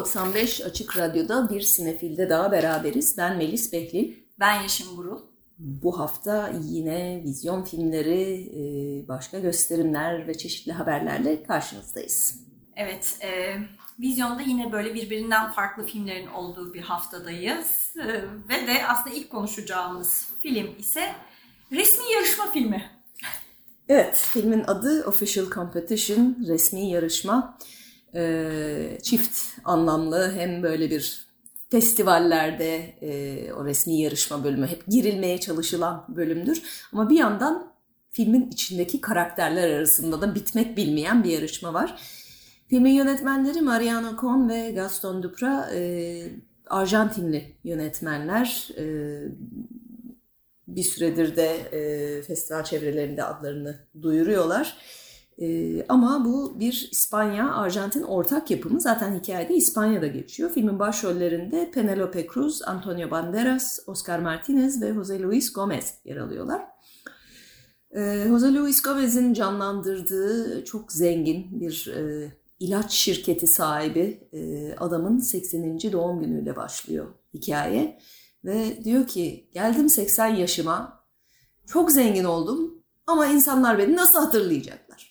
95 Açık Radyo'da bir sinefilde daha beraberiz. Ben Melis Behlil. Ben Yeşim Burul. Bu hafta yine vizyon filmleri, e, başka gösterimler ve çeşitli haberlerle karşınızdayız. Evet, e, vizyonda yine böyle birbirinden farklı filmlerin olduğu bir haftadayız. E, ve de aslında ilk konuşacağımız film ise resmi yarışma filmi. Evet, filmin adı Official Competition, resmi yarışma. E, çift anlamlı hem böyle bir festivallerde e, o resmi yarışma bölümü hep girilmeye çalışılan bölümdür. Ama bir yandan filmin içindeki karakterler arasında da bitmek bilmeyen bir yarışma var. Filmin yönetmenleri Mariano Con ve Gaston Dupra e, Arjantinli yönetmenler. E, bir süredir de e, festival çevrelerinde adlarını duyuruyorlar. Ee, ama bu bir İspanya-Arjantin ortak yapımı. Zaten hikayede İspanya'da geçiyor. Filmin başrollerinde Penelope Cruz, Antonio Banderas, Oscar Martinez ve Jose Luis Gomez yer alıyorlar. Ee, Jose Luis Gomez'in canlandırdığı çok zengin bir e, ilaç şirketi sahibi e, adamın 80. doğum günüyle başlıyor hikaye. Ve diyor ki geldim 80 yaşıma çok zengin oldum ama insanlar beni nasıl hatırlayacaklar?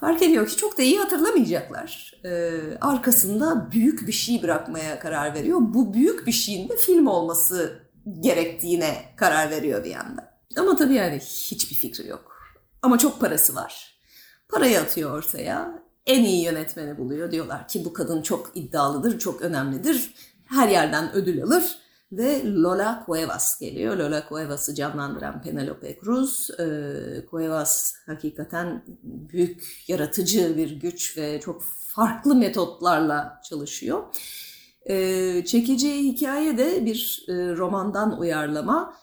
Fark ediyor ki çok da iyi hatırlamayacaklar. Ee, arkasında büyük bir şey bırakmaya karar veriyor. Bu büyük bir şeyin de film olması gerektiğine karar veriyor bir anda. Ama tabii yani hiçbir fikri yok. Ama çok parası var. Parayı atıyor ortaya. En iyi yönetmeni buluyor. Diyorlar ki bu kadın çok iddialıdır, çok önemlidir. Her yerden ödül alır. Ve Lola Cuevas geliyor. Lola Cuevas'ı canlandıran Penelope Cruz. Ee, Cuevas hakikaten büyük, yaratıcı bir güç ve çok farklı metotlarla çalışıyor. Ee, çekici hikaye de bir e, romandan uyarlama.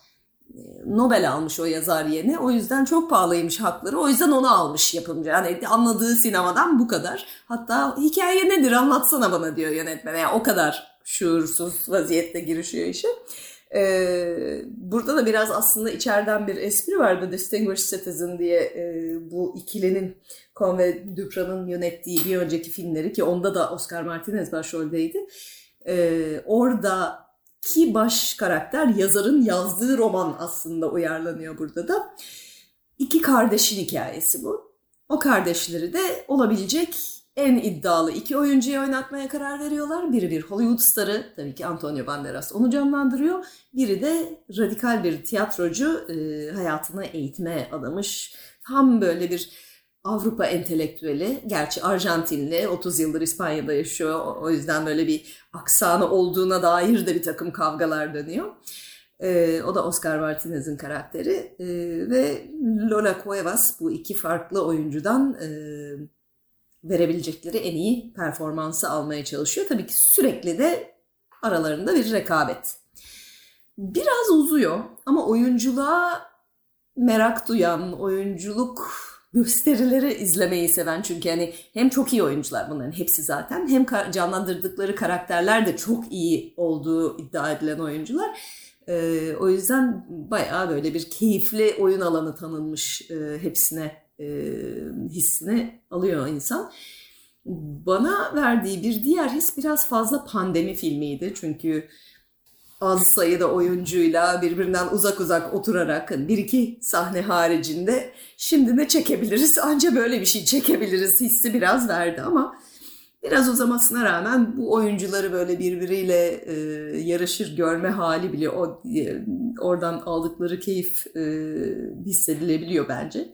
Nobel almış o yazar yeni. O yüzden çok pahalıymış hakları. O yüzden onu almış yapımcı. Yani anladığı sinemadan bu kadar. Hatta hikaye nedir anlatsana bana diyor yönetmen. Yani o kadar şuursuz vaziyette girişiyor işe. Ee, burada da biraz aslında içeriden bir espri var. The Distinguished Citizen diye e, bu ikilinin Con ve Dupra'nın yönettiği bir önceki filmleri ki onda da Oscar Martinez başroldeydi. Ee, oradaki baş karakter yazarın yazdığı roman aslında uyarlanıyor burada da. İki kardeşin hikayesi bu. O kardeşleri de olabilecek en iddialı iki oyuncuyu oynatmaya karar veriyorlar. Biri bir Hollywood starı, tabii ki Antonio Banderas onu canlandırıyor. Biri de radikal bir tiyatrocu, e, hayatını eğitime adamış. Tam böyle bir Avrupa entelektüeli, gerçi Arjantinli, 30 yıldır İspanya'da yaşıyor. O yüzden böyle bir aksanı olduğuna dair de bir takım kavgalar dönüyor. E, o da Oscar Martinez'in karakteri. E, ve Lola Cuevas bu iki farklı oyuncudan... E, verebilecekleri en iyi performansı almaya çalışıyor. Tabii ki sürekli de aralarında bir rekabet. Biraz uzuyor ama oyunculuğa merak duyan, oyunculuk gösterileri izlemeyi seven çünkü hani hem çok iyi oyuncular bunların hepsi zaten hem canlandırdıkları karakterler de çok iyi olduğu iddia edilen oyuncular. Ee, o yüzden bayağı böyle bir keyifli oyun alanı tanınmış e, hepsine e, hissini alıyor insan. Bana verdiği bir diğer his biraz fazla pandemi filmiydi. Çünkü az sayıda oyuncuyla birbirinden uzak uzak oturarak bir iki sahne haricinde şimdi ne çekebiliriz anca böyle bir şey çekebiliriz hissi biraz verdi ama biraz uzamasına rağmen bu oyuncuları böyle birbiriyle e, yarışır görme hali bile o e, oradan aldıkları keyif e, hissedilebiliyor bence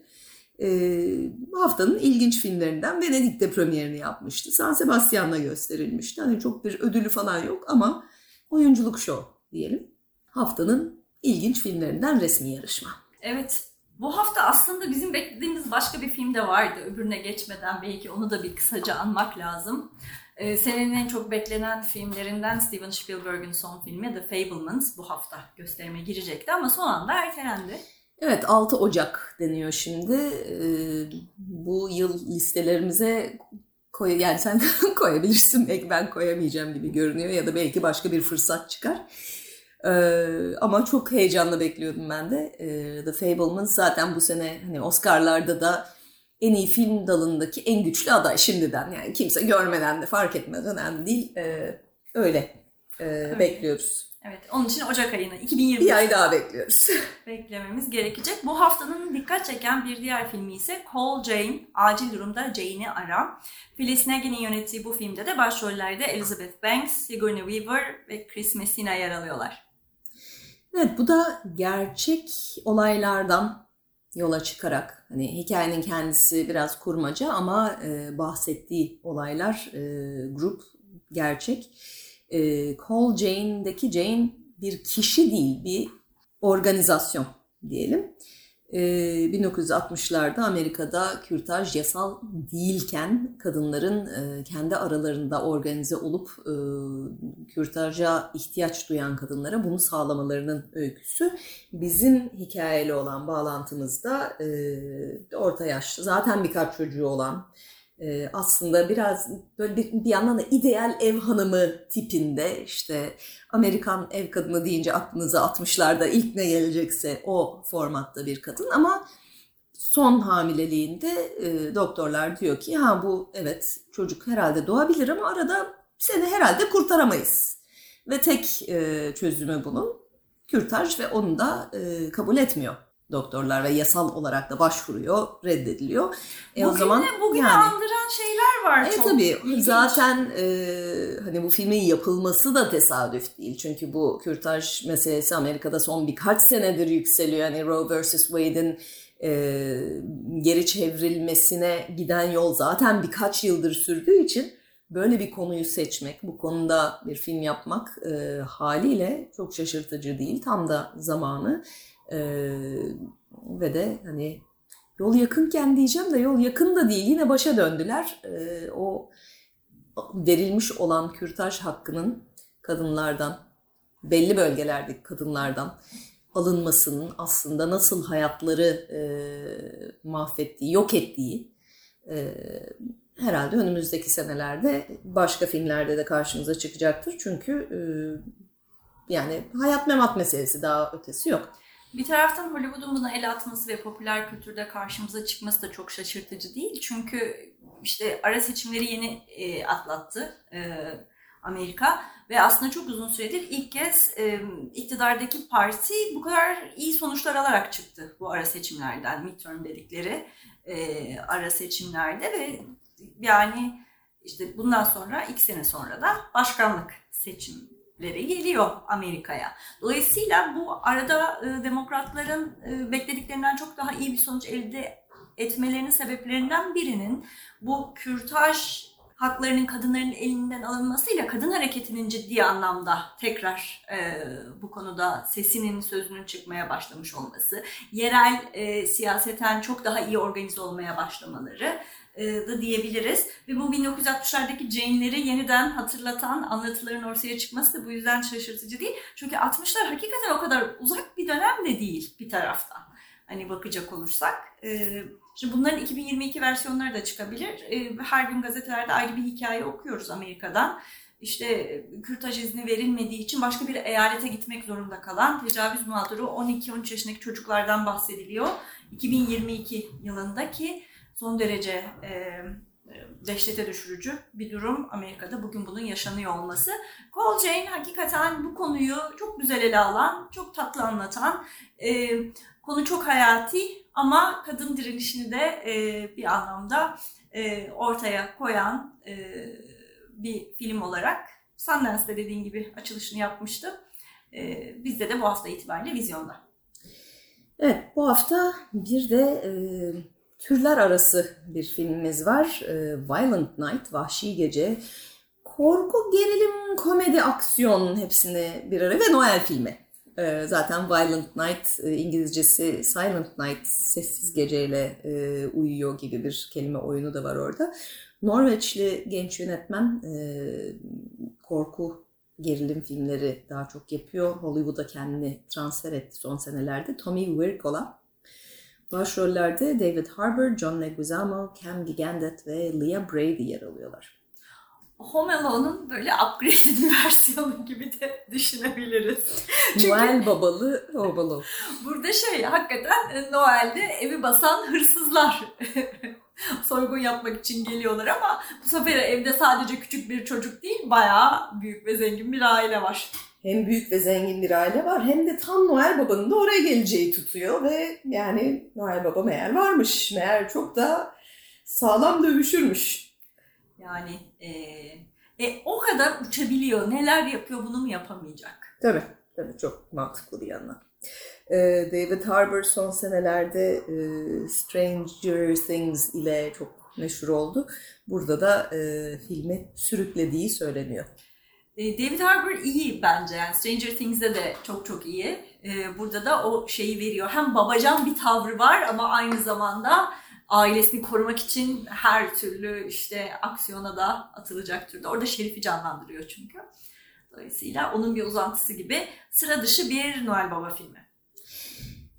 haftanın ilginç filmlerinden Venedik'te premierini yapmıştı. San Sebastian'la gösterilmişti. Hani çok bir ödülü falan yok ama oyunculuk show diyelim. Haftanın ilginç filmlerinden resmi yarışma. Evet. Bu hafta aslında bizim beklediğimiz başka bir film de vardı. Öbürüne geçmeden belki onu da bir kısaca anmak lazım. Ee, senenin en çok beklenen filmlerinden Steven Spielberg'in son filmi The Fablemans bu hafta gösterime girecekti ama son anda ertelendi. Evet 6 Ocak deniyor şimdi. Ee, bu yıl listelerimize koy yani sen koyabilirsin belki ben koyamayacağım gibi görünüyor ya da belki başka bir fırsat çıkar. Ee, ama çok heyecanla bekliyordum ben de. Ee, The Fablemans zaten bu sene hani Oscar'larda da en iyi film dalındaki en güçlü aday şimdiden. Yani kimse görmeden de fark etmez önemli değil. Ee, öyle ee, bekliyoruz. Evet, onun için Ocak ayını 2020 bir ay daha bekliyoruz. beklememiz gerekecek. Bu haftanın dikkat çeken bir diğer filmi ise Call Jane, acil durumda Jane'i ara. Phyllis Nagin'in yönettiği bu filmde de başrollerde Elizabeth Banks, Sigourney Weaver ve Chris Messina yer alıyorlar. Evet bu da gerçek olaylardan yola çıkarak hani hikayenin kendisi biraz kurmaca ama e, bahsettiği olaylar e, grup gerçek. E, Call Jane'deki Jane bir kişi değil bir organizasyon diyelim. 1960'larda ee, Amerika'da kürtaj yasal değilken kadınların e, kendi aralarında organize olup e, kürtaja ihtiyaç duyan kadınlara bunu sağlamalarının öyküsü. Bizim hikayeli olan bağlantımızda e, orta yaşlı zaten birkaç çocuğu olan ee, aslında biraz böyle bir, bir yandan da ideal ev hanımı tipinde işte Amerikan ev kadını deyince aklınıza 60'larda ilk ne gelecekse o formatta bir kadın ama son hamileliğinde e, doktorlar diyor ki ha bu evet çocuk herhalde doğabilir ama arada seni herhalde kurtaramayız. Ve tek e, çözümü bunun kürtaj ve onu da e, kabul etmiyor doktorlar ve yasal olarak da başvuruyor, reddediliyor. E bugün o zaman bugün yani, andıran şeyler var e, çok. Tabii ilginç. zaten e, hani bu filmin yapılması da tesadüf değil. Çünkü bu kürtaj meselesi Amerika'da son birkaç senedir yükseliyor. Hani Roe vs. Wade'in e, geri çevrilmesine giden yol zaten birkaç yıldır sürdüğü için böyle bir konuyu seçmek, bu konuda bir film yapmak e, haliyle çok şaşırtıcı değil. Tam da zamanı. Ee, ve de hani yol yakınken diyeceğim de yol yakın da değil. Yine başa döndüler. Ee, o verilmiş olan kürtaj hakkının kadınlardan, belli bölgelerdeki kadınlardan alınmasının aslında nasıl hayatları e, mahvettiği, yok ettiği e, herhalde önümüzdeki senelerde başka filmlerde de karşımıza çıkacaktır. Çünkü e, yani hayat memat meselesi daha ötesi yok. Bir taraftan Hollywood'un buna el atması ve popüler kültürde karşımıza çıkması da çok şaşırtıcı değil. Çünkü işte ara seçimleri yeni e, atlattı e, Amerika ve aslında çok uzun süredir ilk kez e, iktidardaki parti bu kadar iyi sonuçlar alarak çıktı bu ara seçimlerden, midterm dedikleri e, ara seçimlerde ve yani işte bundan sonra iki sene sonra da başkanlık seçim leri geliyor Amerika'ya. Dolayısıyla bu arada e, demokratların e, beklediklerinden çok daha iyi bir sonuç elde etmelerinin sebeplerinden birinin bu kürtaj haklarının kadınların elinden alınmasıyla kadın hareketinin ciddi anlamda tekrar e, bu konuda sesinin sözünün çıkmaya başlamış olması, yerel e, siyaseten çok daha iyi organize olmaya başlamaları da diyebiliriz. Ve bu 1960'lardaki Jane'leri yeniden hatırlatan anlatıların ortaya çıkması da bu yüzden şaşırtıcı değil. Çünkü 60'lar hakikaten o kadar uzak bir dönem de değil bir taraftan. Hani bakacak olursak. E, şimdi bunların 2022 versiyonları da çıkabilir. E, her gün gazetelerde ayrı bir hikaye okuyoruz Amerika'dan işte kürtaj izni verilmediği için başka bir eyalete gitmek zorunda kalan tecavüz mağduru 12-13 yaşındaki çocuklardan bahsediliyor. 2022 yılındaki son derece e, dehşete düşürücü bir durum Amerika'da bugün bunun yaşanıyor olması. Cole Jane hakikaten bu konuyu çok güzel ele alan, çok tatlı anlatan, e, konu çok hayati ama kadın direnişini de e, bir anlamda e, ortaya koyan e, bir film olarak Sundance'de dediğin gibi açılışını yapmıştı. E, bizde de bu hafta itibariyle vizyonda. Evet bu hafta bir de e, türler arası bir filmimiz var. E, Violent Night, Vahşi Gece. Korku, gerilim, komedi, aksiyon hepsini bir araya ve Noel filmi. E, zaten Violent Night e, İngilizcesi Silent Night sessiz geceyle e, uyuyor gibi bir kelime oyunu da var orada. Norveçli genç yönetmen e, korku gerilim filmleri daha çok yapıyor. Hollywood'a kendini transfer etti son senelerde. Tommy Wirkola. Başrollerde David Harbour, John Leguizamo, Cam Gigandet ve Leah Brady yer alıyorlar. Home Alone'un böyle upgraded versiyonu gibi de düşünebiliriz. Çünkü Noel babalı Home Alone. Burada şey hakikaten e, Noel'de evi basan hırsızlar soygun yapmak için geliyorlar ama bu sefer evde sadece küçük bir çocuk değil bayağı büyük ve zengin bir aile var. Hem büyük ve zengin bir aile var hem de tam Noel Baba'nın da oraya geleceği tutuyor ve yani Noel Baba meğer varmış. Meğer çok da sağlam dövüşürmüş. Yani e, e, o kadar uçabiliyor. Neler yapıyor bunu mu yapamayacak? Tabii. Tabii çok mantıklı bir yandan. Ee, David Harbour son senelerde e, Stranger Things ile çok meşhur oldu. Burada da e, filmi sürüklediği söyleniyor. E, David Harbour iyi bence. Yani Stranger Things'de de çok çok iyi. Burada da o şeyi veriyor. Hem babacan bir tavrı var ama aynı zamanda ailesini korumak için her türlü işte aksiyona da atılacak türde. Orada Şerif'i canlandırıyor çünkü. Dolayısıyla onun bir uzantısı gibi sıra dışı bir Noel Baba filmi.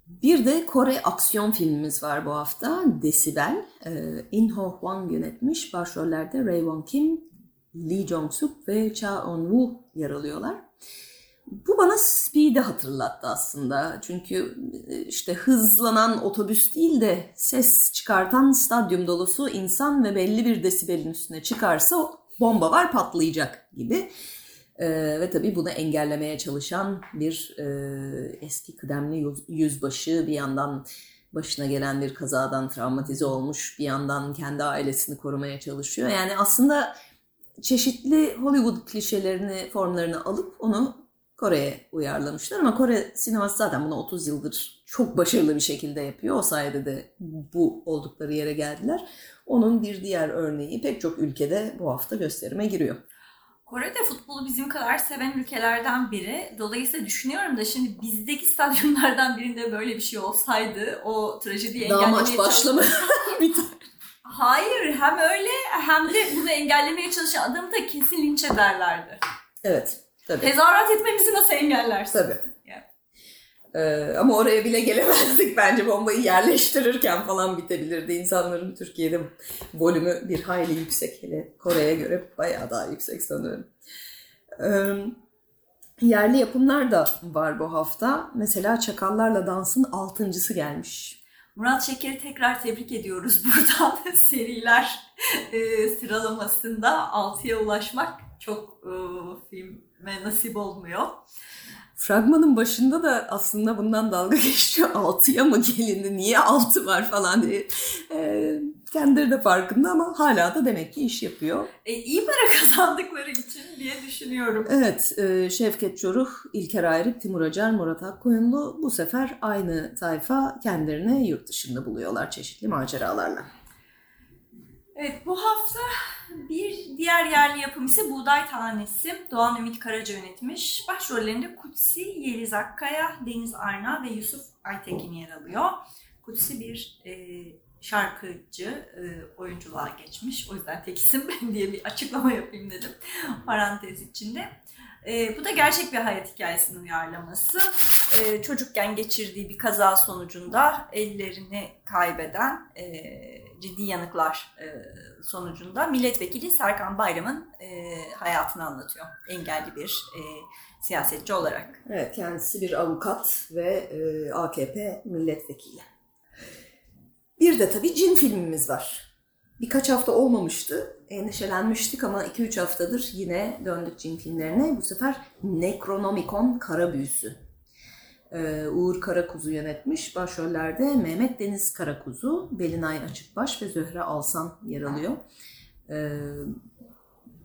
Bir de Kore aksiyon filmimiz var bu hafta. Desibel. Ee, In Ho Hwang yönetmiş. Başrollerde Ray Won Kim, Lee Jong-suk ve Cha Eun-woo yer alıyorlar. Bu bana Speed'i hatırlattı aslında. Çünkü e, işte hızlanan otobüs değil de ses çıkartan stadyum dolusu insan ve belli bir desibelin üstüne çıkarsa bomba var patlayacak gibi. Ee, ve tabii bunu engellemeye çalışan bir e, eski kıdemli yüzbaşı bir yandan başına gelen bir kazadan travmatize olmuş bir yandan kendi ailesini korumaya çalışıyor. Yani aslında çeşitli Hollywood klişelerini, formlarını alıp onu Kore'ye uyarlamışlar ama Kore sineması zaten bunu 30 yıldır çok başarılı bir şekilde yapıyor. O sayede de bu oldukları yere geldiler. Onun bir diğer örneği pek çok ülkede bu hafta gösterime giriyor. Kore de futbolu bizim kadar seven ülkelerden biri. Dolayısıyla düşünüyorum da şimdi bizdeki stadyumlardan birinde böyle bir şey olsaydı o trajediyi Daha maç başlama. Hayır hem öyle hem de bunu engellemeye çalışan adamı da kesin linç ederlerdi. Evet. Tabii. Tezahürat etmemizi nasıl engellersin? Tabii. Ee, ama oraya bile gelemezdik bence bombayı yerleştirirken falan bitebilirdi. İnsanların Türkiye'de volümü bir hayli yüksek. Hele Kore'ye göre bayağı daha yüksek sanırım. Ee, yerli yapımlar da var bu hafta. Mesela Çakallarla Dans'ın altıncısı gelmiş. Murat Şeker'i tekrar tebrik ediyoruz buradan. Seriler e, sıralamasında 6'ya ulaşmak çok e, filme nasip olmuyor. Fragmanın başında da aslında bundan dalga geçiyor. Altıya mı gelindi? Niye altı var falan diye. E, kendileri de farkında ama hala da demek ki iş yapıyor. E, iyi para kazandıkları için diye düşünüyorum. Evet. E, Şevket Çoruh, İlker Ayrık, Timur Acar, Murat Akkoyunlu bu sefer aynı tayfa kendilerini yurt dışında buluyorlar çeşitli maceralarla. Evet bu hafta bir diğer yerli yapım ise Buğday Tanesi. Doğan Ümit Karaca yönetmiş. Başrollerinde Kutsi, Yeliz Akkaya, Deniz Arna ve Yusuf Aytekin yer alıyor. Kutsi bir e, şarkıcı e, oyunculuğa geçmiş. O yüzden tek isim diye bir açıklama yapayım dedim parantez içinde. E, bu da gerçek bir hayat hikayesinin uyarlaması. E, çocukken geçirdiği bir kaza sonucunda ellerini kaybeden e, ciddi yanıklar e, sonucunda milletvekili Serkan Bayram'ın e, hayatını anlatıyor. Engelli bir e, siyasetçi olarak. Evet kendisi bir avukat ve e, AKP milletvekili. Bir de tabii cin filmimiz var. Birkaç hafta olmamıştı. Endişelenmiştik ama 2-3 haftadır yine döndük cin filmlerine. Bu sefer Necronomicon Kara Büyüsü. Ee, Uğur Karakuzu yönetmiş. Başrollerde Mehmet Deniz Karakuzu, Belinay Açıkbaş ve Zöhre Alsan yer alıyor. Ee,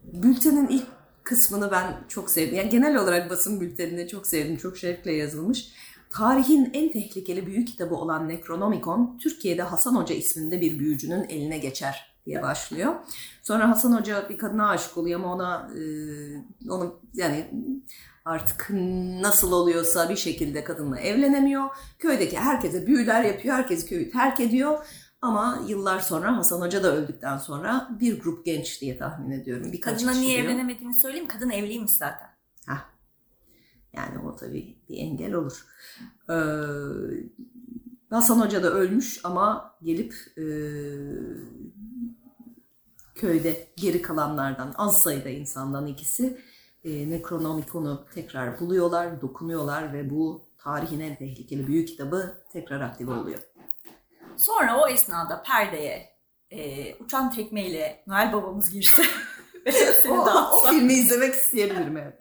bültenin ilk kısmını ben çok sevdim. Yani genel olarak basın bültenini çok sevdim. Çok şevkle yazılmış. Tarihin en tehlikeli büyü kitabı olan Necronomicon, Türkiye'de Hasan Hoca isminde bir büyücünün eline geçer diye başlıyor. Sonra Hasan Hoca bir kadına aşık oluyor ama ona e, onu yani artık nasıl oluyorsa bir şekilde kadınla evlenemiyor. Köydeki herkese büyüler yapıyor, herkes köyü terk ediyor. Ama yıllar sonra Hasan Hoca da öldükten sonra bir grup genç diye tahmin ediyorum. Birkaç Kadına niye evlenemediğini söyleyeyim. Kadın evliymiş zaten. Hah. Yani o tabii bir engel olur. Ee, Hasan Hoca da ölmüş ama gelip e, köyde geri kalanlardan az sayıda insandan ikisi e, Necronomicon'u tekrar buluyorlar, dokunuyorlar ve bu tarihin en tehlikeli büyük kitabı tekrar aktive oluyor. Sonra o esnada perdeye e, uçan tekmeyle Noel babamız girse ve O, o filmi izlemek isteyebilirim evet.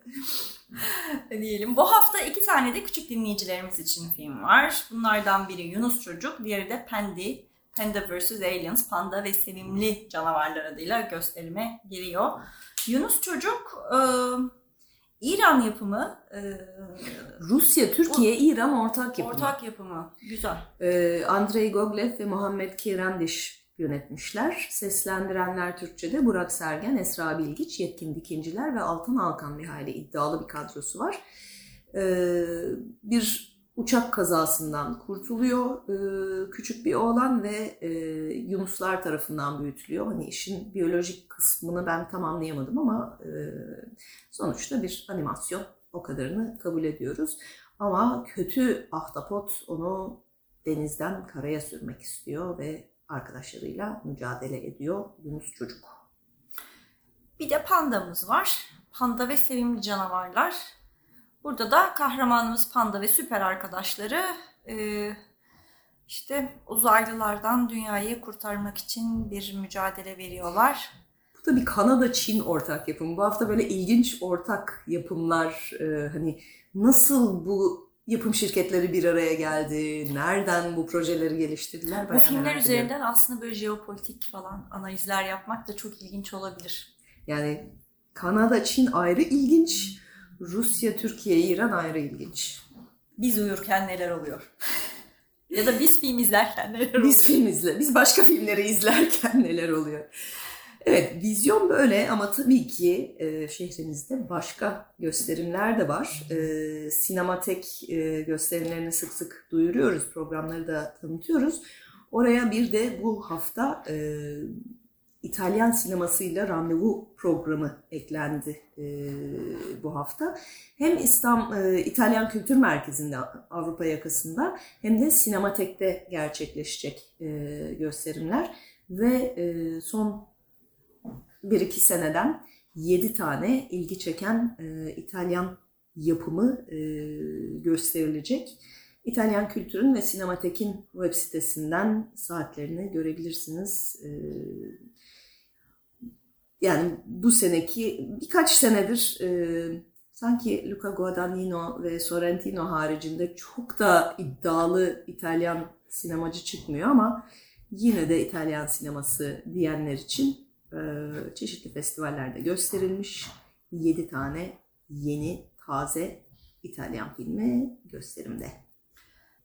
diyelim. Bu hafta iki tane de küçük dinleyicilerimiz için film var. Bunlardan biri Yunus Çocuk, diğeri de Pendi. Panda vs. Aliens, Panda ve Sevimli Canavarlar adıyla gösterime giriyor. Yunus Çocuk e, İran yapımı, e, Rusya, Türkiye, İran ortak yapımı. ortak yapımı. Güzel. Ee, Andrei Goglev ve Muhammed Kirandiş yönetmişler. Seslendirenler Türkçe'de Burak Sergen, Esra Bilgiç, Yetkin Dikinciler ve Altan Alkan bir hayli iddialı bir kadrosu var. Ee, bir uçak kazasından kurtuluyor ee, küçük bir oğlan ve e, Yunuslar tarafından büyütülüyor. Hani işin biyolojik kısmını ben tam anlayamadım ama e, sonuçta bir animasyon o kadarını kabul ediyoruz. Ama kötü ahtapot onu denizden karaya sürmek istiyor ve arkadaşlarıyla mücadele ediyor Yunus çocuk. Bir de pandamız var. Panda ve sevimli canavarlar. Burada da kahramanımız panda ve süper arkadaşları e, işte uzaylılardan dünyayı kurtarmak için bir mücadele veriyorlar. Bu da bir Kanada-Çin ortak yapımı. Bu hafta böyle ilginç ortak yapımlar e, hani nasıl bu yapım şirketleri bir araya geldi, nereden bu projeleri geliştirdiler Bu filmler üzerinden aslında böyle jeopolitik falan analizler yapmak da çok ilginç olabilir. Yani Kanada, Çin ayrı ilginç, Rusya, Türkiye, İran ayrı ilginç. Biz uyurken neler oluyor? ya da biz film izlerken neler oluyor? Biz film izle, biz başka filmleri izlerken neler oluyor? Evet, vizyon böyle ama tabii ki e, şehrimizde başka gösterimler de var. E, sinematek e, gösterimlerini sık sık duyuruyoruz, programları da tanıtıyoruz. Oraya bir de bu hafta e, İtalyan sinemasıyla randevu programı eklendi e, bu hafta. Hem İslam e, İtalyan Kültür Merkezi'nde Avrupa yakasında hem de Sinematek'te gerçekleşecek e, gösterimler ve e, son 1-2 seneden 7 tane ilgi çeken e, İtalyan yapımı e, gösterilecek. İtalyan Kültür'ün ve Sinematek'in web sitesinden saatlerini görebilirsiniz. E, yani bu seneki birkaç senedir e, sanki Luca Guadagnino ve Sorrentino haricinde çok da iddialı İtalyan sinemacı çıkmıyor ama yine de İtalyan sineması diyenler için çeşitli festivallerde gösterilmiş 7 tane yeni taze İtalyan filmi gösterimde.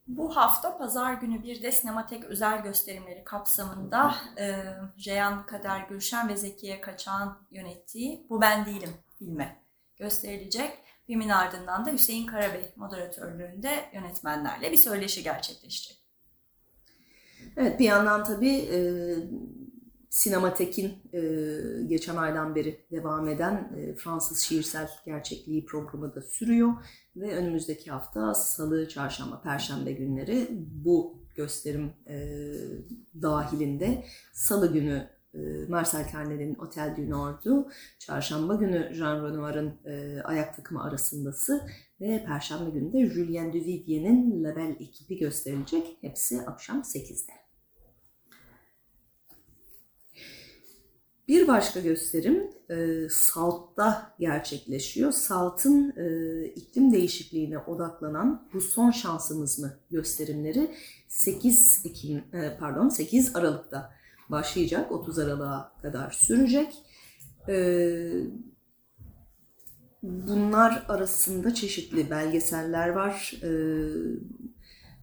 Bu hafta pazar günü bir de Sinematek özel gösterimleri kapsamında e, Ceyhan Kader Gülşen ve Zekiye Kaçağan yönettiği Bu Ben Değilim filmi gösterilecek. Filmin ardından da Hüseyin Karabey moderatörlüğünde yönetmenlerle bir söyleşi gerçekleşecek. Evet bir yandan tabii e, Sinematek'in e, geçen aydan beri devam eden e, Fransız şiirsel gerçekliği programı da sürüyor. Ve önümüzdeki hafta salı, çarşamba, perşembe günleri bu gösterim e, dahilinde salı günü e, Marcel Carnet'in Otel du Nord'u, çarşamba günü Jean Renoir'ın e, Ayak Takımı Arasındası ve perşembe günü de Julien Duvivier'in Label ekibi gösterilecek. Hepsi akşam 8'de. Bir başka gösterim e, Salt'ta gerçekleşiyor. Salt'ın e, iklim değişikliğine odaklanan bu son şansımız mı gösterimleri 8 Ekim e, pardon 8 Aralık'ta başlayacak. 30 Aralık'a kadar sürecek. Bunlar arasında çeşitli belgeseller var.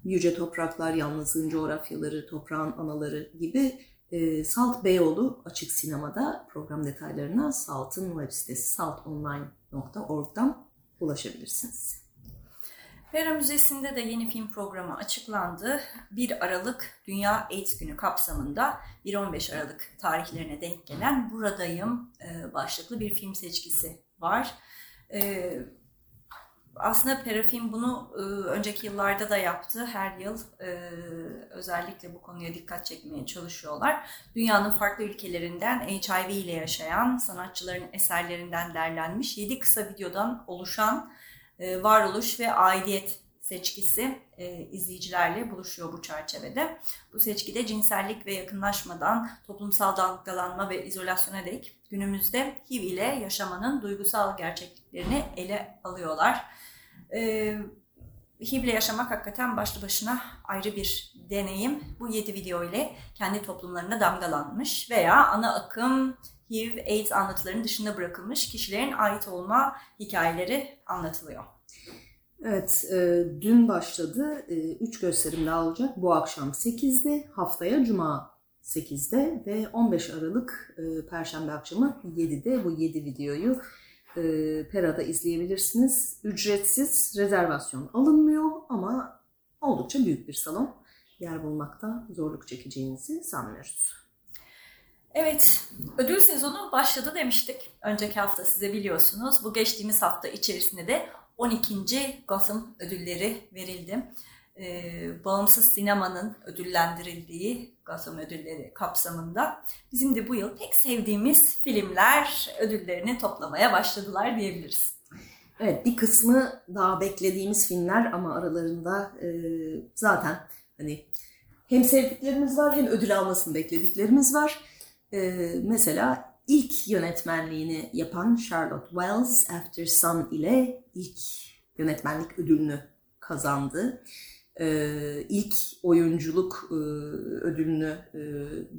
Yüce Topraklar, Yalnızlığın Coğrafyaları, Toprağın Anaları gibi e, Salt Beyoğlu Açık Sinema'da program detaylarına Salt'ın web sitesi saltonline.org'dan ulaşabilirsiniz. Pera Müzesi'nde de yeni film programı açıklandı. 1 Aralık Dünya AIDS Günü kapsamında 1-15 Aralık tarihlerine denk gelen Buradayım e, başlıklı bir film seçkisi var. E, aslında Perafilm bunu e, önceki yıllarda da yaptı. Her yıl özellikle bu konuya dikkat çekmeye çalışıyorlar. Dünyanın farklı ülkelerinden HIV ile yaşayan sanatçıların eserlerinden derlenmiş 7 kısa videodan oluşan e, varoluş ve aidiyet seçkisi e, izleyicilerle buluşuyor bu çerçevede. Bu seçkide cinsellik ve yakınlaşmadan toplumsal dalgalanma ve izolasyona dek günümüzde HIV ile yaşamanın duygusal gerçekliklerini ele alıyorlar. E, HIV ile yaşamak hakikaten başlı başına ayrı bir deneyim. Bu 7 video ile kendi toplumlarına damgalanmış veya ana akım HIV, AIDS anlatılarının dışında bırakılmış kişilerin ait olma hikayeleri anlatılıyor. Evet, e, dün başladı. 3 e, gösterim daha olacak. Bu akşam 8'de, haftaya Cuma 8'de ve 15 Aralık e, Perşembe akşamı 7'de bu 7 videoyu e, Pera'da izleyebilirsiniz. Ücretsiz, rezervasyon alınmıyor ama oldukça büyük bir salon. Yer bulmakta zorluk çekeceğinizi sanmıyoruz. Evet, ödül sezonu başladı demiştik. Önceki hafta size biliyorsunuz. Bu geçtiğimiz hafta içerisinde de 12. Gotham ödülleri verildi. Ee, bağımsız sinemanın ödüllendirildiği Gotham ödülleri kapsamında bizim de bu yıl pek sevdiğimiz filmler ödüllerini toplamaya başladılar diyebiliriz. Evet bir kısmı daha beklediğimiz filmler ama aralarında e, zaten hani hem sevdiklerimiz var hem ödül almasını beklediklerimiz var. E, mesela ilk yönetmenliğini yapan Charlotte Wells After Sun ile ilk yönetmenlik ödülünü kazandı. Ee, ilk oyunculuk e, ödülünü e,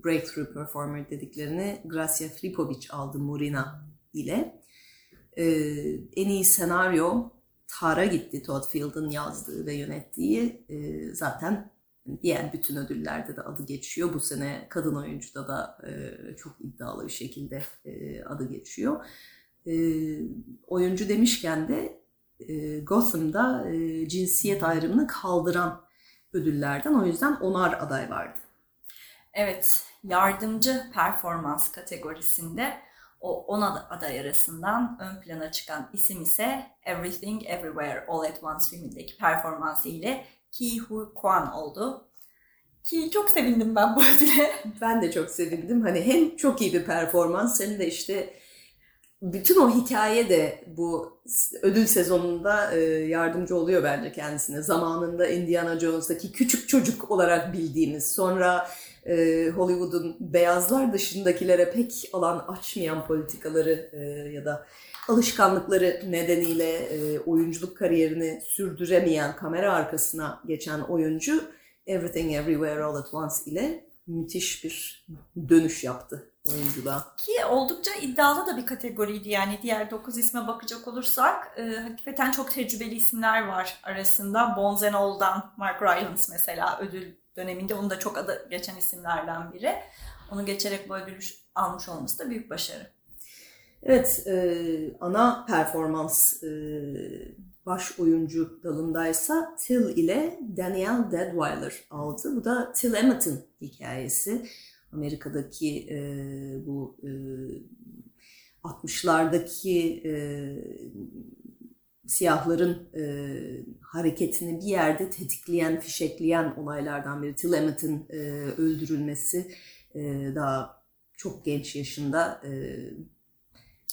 Breakthrough Performer dediklerini Gracia Flipovic aldı Murina ile. Ee, en iyi senaryo Tara gitti Todd Field'ın yazdığı ve yönettiği e, zaten diğer bütün ödüllerde de adı geçiyor. Bu sene kadın oyuncuda da e, çok iddialı bir şekilde e, adı geçiyor. E, oyuncu demişken de e, Gotham'da e, cinsiyet ayrımını kaldıran ödüllerden o yüzden onar aday vardı. Evet, yardımcı performans kategorisinde o 10 aday arasından ön plana çıkan isim ise Everything Everywhere All at Once filmindeki performansı ile Ki Hu Kwan oldu. Ki çok sevindim ben bu ödüle. Ben de çok sevindim. Hani hem çok iyi bir performans hem de işte bütün o hikaye de bu ödül sezonunda e, yardımcı oluyor bence kendisine. Zamanında Indiana Jones'taki küçük çocuk olarak bildiğimiz, sonra e, Hollywood'un beyazlar dışındakilere pek alan açmayan politikaları e, ya da alışkanlıkları nedeniyle oyunculuk kariyerini sürdüremeyen, kamera arkasına geçen oyuncu Everything Everywhere All At Once ile müthiş bir dönüş yaptı oyunculuğa. Ki oldukça iddialı da bir kategoriydi yani diğer 9 isme bakacak olursak e, hakikaten çok tecrübeli isimler var arasında. All'dan Mark Rylance mesela ödül döneminde onun da çok adı geçen isimlerden biri. Onu geçerek bu ödülü almış olması da büyük başarı. Evet, e, ana performans e, baş oyuncu dalındaysa Till ile Danielle Deadweiler aldı. Bu da Till Emmett'in hikayesi. Amerika'daki e, bu e, 60'lardaki e, siyahların e, hareketini bir yerde tetikleyen, fişekleyen olaylardan biri. Till Emmett'in e, öldürülmesi e, daha çok genç yaşında e,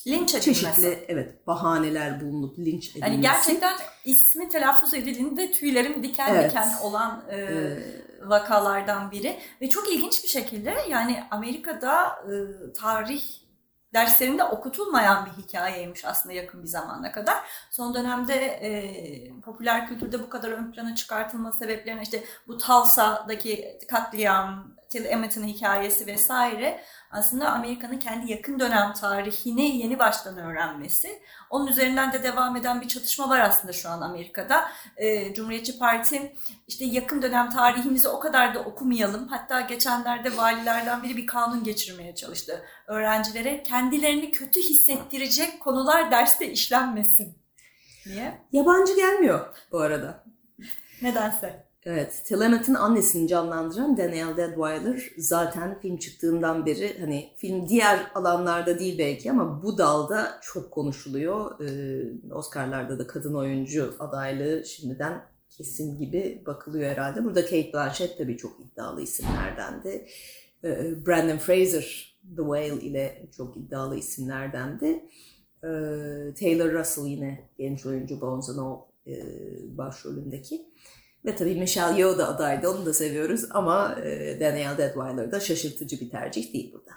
linç edilmesi. Çeşitli evet bahaneler bulunup linç edilmesi. Yani gerçekten ismi telaffuz edildiğinde tüylerim diken evet. diken olan e, ee, vakalardan biri. Ve çok ilginç bir şekilde yani Amerika'da e, tarih derslerinde okutulmayan bir hikayeymiş aslında yakın bir zamana kadar. Son dönemde e, popüler kültürde bu kadar ön plana çıkartılma sebeplerine işte bu Tulsa'daki katliam, Till Emmett'in hikayesi vesaire aslında Amerika'nın kendi yakın dönem tarihini yeni baştan öğrenmesi. Onun üzerinden de devam eden bir çatışma var aslında şu an Amerika'da. E, Cumhuriyetçi Parti işte yakın dönem tarihimizi o kadar da okumayalım. Hatta geçenlerde valilerden biri bir kanun geçirmeye çalıştı. Öğrencilere kendilerini kötü hissettirecek konular derste işlenmesin. Niye? Yabancı gelmiyor bu arada. Nedense. Evet, Telamet'in annesini canlandıran Danielle Deadwyler zaten film çıktığından beri hani film diğer alanlarda değil belki ama bu dalda çok konuşuluyor. Ee, Oscar'larda da kadın oyuncu adaylığı şimdiden kesin gibi bakılıyor herhalde. Burada Kate Blanchett tabii çok iddialı isimlerdendi. Ee, Brandon Fraser The Whale ile çok iddialı isimlerdendi. Ee, Taylor Russell yine genç oyuncu All e, başrolündeki. Ve tabii Michelle Yeoh da adaydı, onu da seviyoruz ama e, Danielle Deadwyler da şaşırtıcı bir tercih değil burada.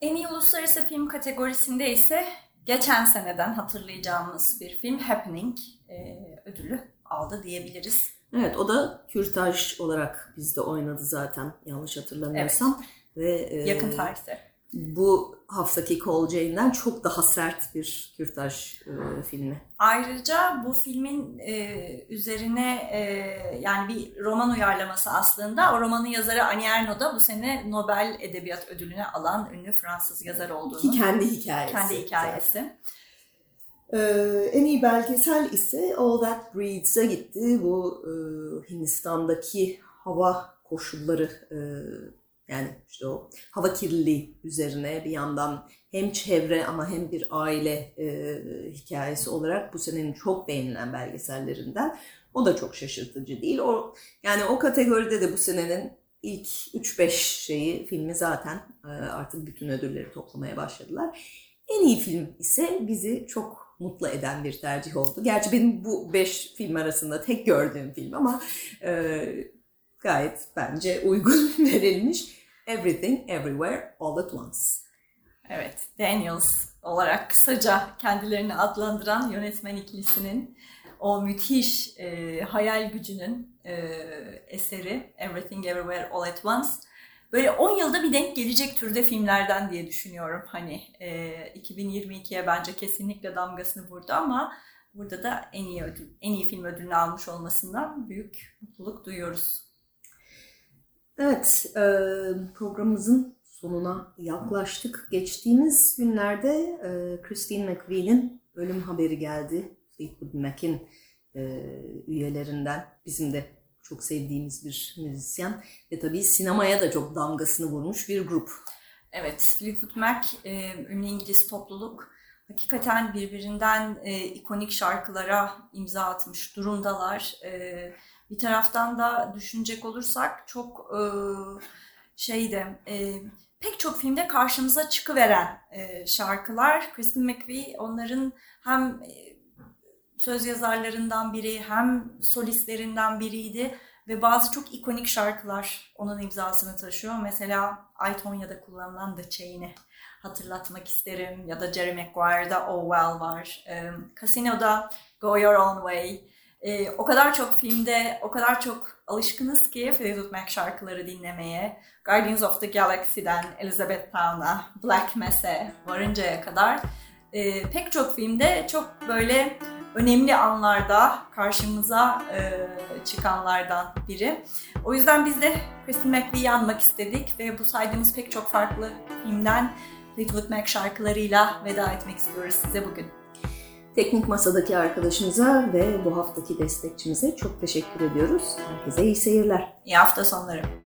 En iyi uluslararası film kategorisinde ise geçen seneden hatırlayacağımız bir film Happening e, ödülü aldı diyebiliriz. Evet, o da kürtaj olarak bizde oynadı zaten yanlış hatırlamıyorsam. Evet. Ve, e, Yakın tarihte bu haftaki Call Jane'den çok daha sert bir kürtaj e, filmi. Ayrıca bu filmin e, üzerine e, yani bir roman uyarlaması aslında. O romanın yazarı Annie Ernaux da bu sene Nobel Edebiyat Ödülünü alan ünlü Fransız yazar olduğunu. Ki kendi hikayesi. Kendi hikayesi. Ee, en iyi belgesel ise All That Breathes gitti. Bu e, Hindistan'daki hava koşulları e, yani işte o hava kirliliği üzerine bir yandan hem çevre ama hem bir aile e, hikayesi olarak bu senenin çok beğenilen belgesellerinden. O da çok şaşırtıcı değil. O yani o kategoride de bu senenin ilk 3-5 şeyi filmi zaten e, artık bütün ödülleri toplamaya başladılar. En iyi film ise bizi çok mutlu eden bir tercih oldu. Gerçi benim bu 5 film arasında tek gördüğüm film ama e, gayet bence uygun verilmiş. Everything, Everywhere, All at Once. Evet, Daniels olarak kısaca kendilerini adlandıran yönetmen ikilisinin o müthiş e, hayal gücünün e, eseri Everything Everywhere All at Once. Böyle 10 yılda bir denk gelecek türde filmlerden diye düşünüyorum. Hani e, 2022'ye bence kesinlikle damgasını vurdu ama burada da en iyi ödül, en iyi film ödülünü almış olmasından büyük mutluluk duyuyoruz. Evet, programımızın sonuna yaklaştık. Geçtiğimiz günlerde Christine McVie'nin ölüm haberi geldi. Fleetwood Mac'in üyelerinden. Bizim de çok sevdiğimiz bir müzisyen. Ve tabii sinemaya da çok damgasını vurmuş bir grup. Evet, Fleetwood Mac, ünlü İngiliz topluluk. Hakikaten birbirinden ikonik şarkılara imza atmış durumdalar. Evet bir taraftan da düşünecek olursak çok e, şeyde e, pek çok filmde karşımıza çıkıveren e, şarkılar. Kristen McVie onların hem e, söz yazarlarından biri hem solistlerinden biriydi ve bazı çok ikonik şarkılar onun imzasını taşıyor. Mesela Aytonya'da kullanılan The Chain'i hatırlatmak isterim ya da Jerry Maguire'da Oh Well var. Casino'da Go Your Own Way. E, o kadar çok filmde, o kadar çok alışkınız ki Fleetwood Mac şarkıları dinlemeye. Guardians of the Galaxy'den Elizabeth Town'a, Black Mass'e varıncaya kadar e, pek çok filmde çok böyle önemli anlarda karşımıza e, çıkanlardan biri. O yüzden biz de Kristen McVie'yi anmak istedik ve bu saydığımız pek çok farklı filmden Fleetwood Mac şarkılarıyla veda etmek istiyoruz size bugün. Teknik Masa'daki arkadaşımıza ve bu haftaki destekçimize çok teşekkür ediyoruz. Herkese iyi seyirler. İyi hafta sonları.